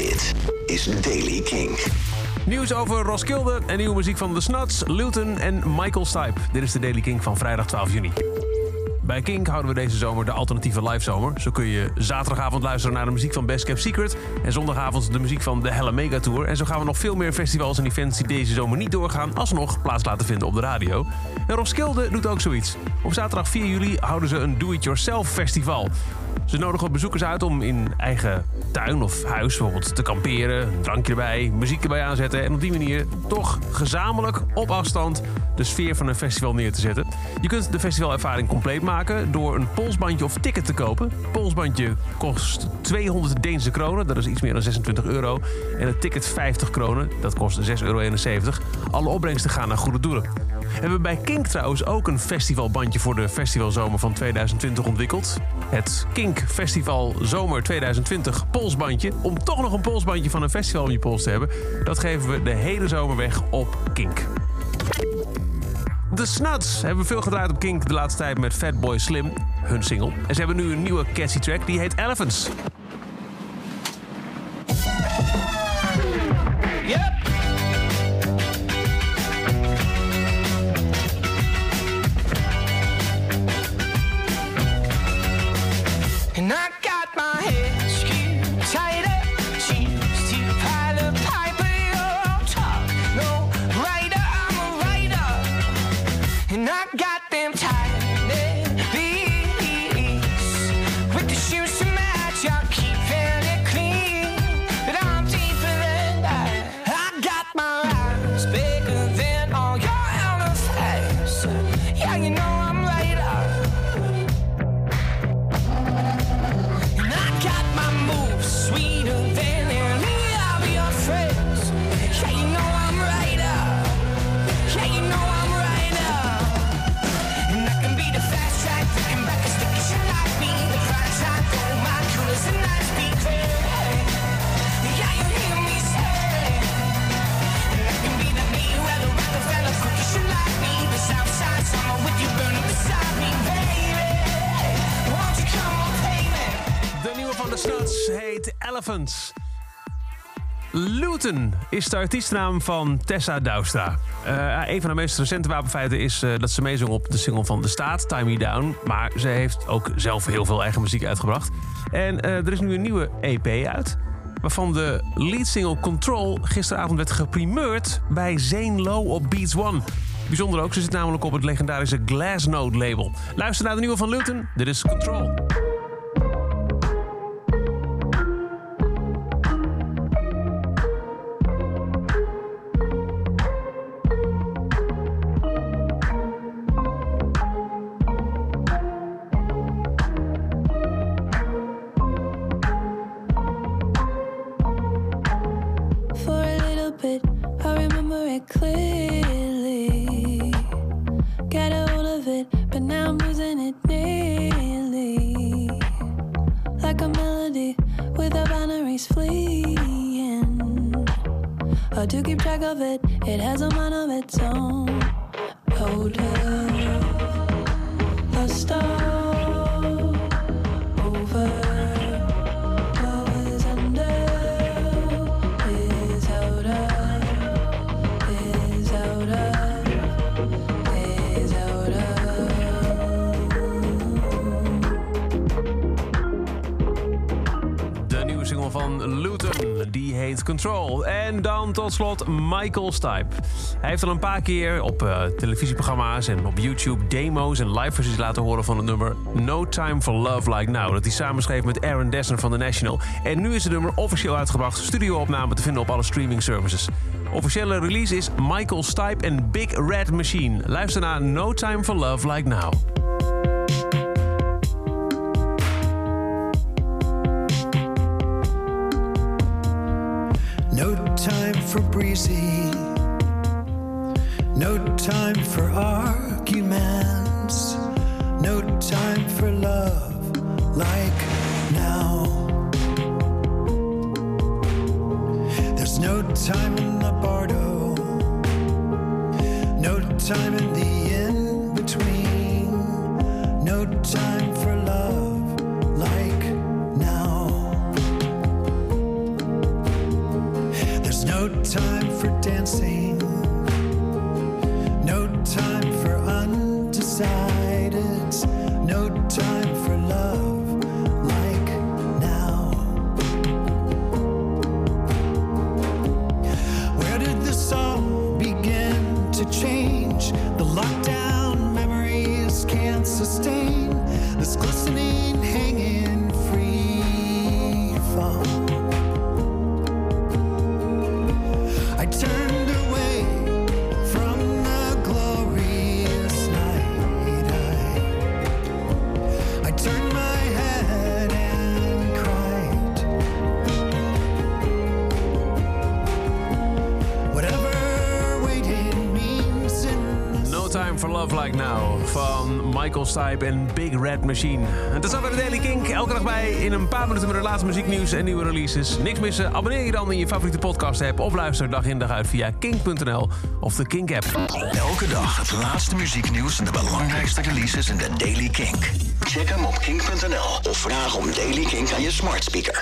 Dit is Daily King. Nieuws over Roskilde en nieuwe muziek van The Snuts, Luton en Michael Stipe. Dit is de Daily King van vrijdag 12 juni. Bij Kink houden we deze zomer de alternatieve livezomer. Zo kun je zaterdagavond luisteren naar de muziek van Best Kept Secret... en zondagavond de muziek van de Hella Mega Tour. En zo gaan we nog veel meer festivals en events die deze zomer niet doorgaan... alsnog plaats laten vinden op de radio. En Roskilde doet ook zoiets. Op zaterdag 4 juli houden ze een Do-It-Yourself festival. Ze nodigen bezoekers uit om in eigen tuin of huis bijvoorbeeld te kamperen, drankje erbij, muziek erbij aanzetten en op die manier toch gezamenlijk op afstand de sfeer van een festival neer te zetten. Je kunt de festivalervaring compleet maken door een polsbandje of ticket te kopen. Het polsbandje kost 200 Deense kronen, dat is iets meer dan 26 euro. En het ticket 50 kronen, dat kost 6,71 euro. Alle opbrengsten gaan naar goede doelen. We hebben bij Kink trouwens ook een festivalbandje voor de festivalzomer van 2020 ontwikkeld. Het Kink Festival Zomer 2020 polsbandje. Om toch nog een polsbandje van een festival om je pols te hebben. Dat geven we de hele zomer weg op Kink. De Snuts hebben veel gedraaid op Kink de laatste tijd met Fatboy Slim, hun single. En ze hebben nu een nieuwe catchy track die heet Elephants. Yep. Elephants. Luton is de artiestnaam van Tessa Douwstra. Eh, een van de meest recente wapenfeiten is eh, dat ze meezong op de single van De Staat, Time Me Down. Maar ze heeft ook zelf heel veel eigen muziek uitgebracht. En eh, er is nu een nieuwe EP uit. Waarvan de leadsingle Control gisteravond werd geprimeerd bij Zane Low op Beats One. Bijzonder ook, ze zit namelijk op het legendarische Glassnode label. Luister naar de nieuwe van Luton. Dit is Control. Remember it clearly. Got a hold of it, but now I'm losing it nearly. Like a melody without boundaries fleeing. Hard to keep track of it, it has a mind of its own. Hold up, a star heet Control. En dan tot slot Michael Stipe. Hij heeft al een paar keer op eh, televisieprogramma's en op YouTube demo's en live versies laten horen van het nummer No Time for Love Like Now. Dat hij samenschreef met Aaron Dessner van The National. En nu is het nummer officieel uitgebracht, studioopname te vinden op alle streaming services. Officiële release is Michael Stipe en Big Red Machine. Luister naar No Time for Love Like Now. No time for breezy. No time for arguments. No time for love like now. There's no time in the bardo. No time in the in between. No time no time for dancing, no time for undecided, For Love Like Now van Michael Stipe en Big Red Machine. Het is alweer de Daily Kink. Elke dag bij in een paar minuten met de laatste muzieknieuws en nieuwe releases. Niks missen. Abonneer je dan in je favoriete podcast app of luister dag in dag uit via kink.nl of de Kink app. Elke dag het laatste muzieknieuws en de belangrijkste releases in de Daily Kink. Check hem op kink.nl of vraag om Daily Kink aan je smart speaker.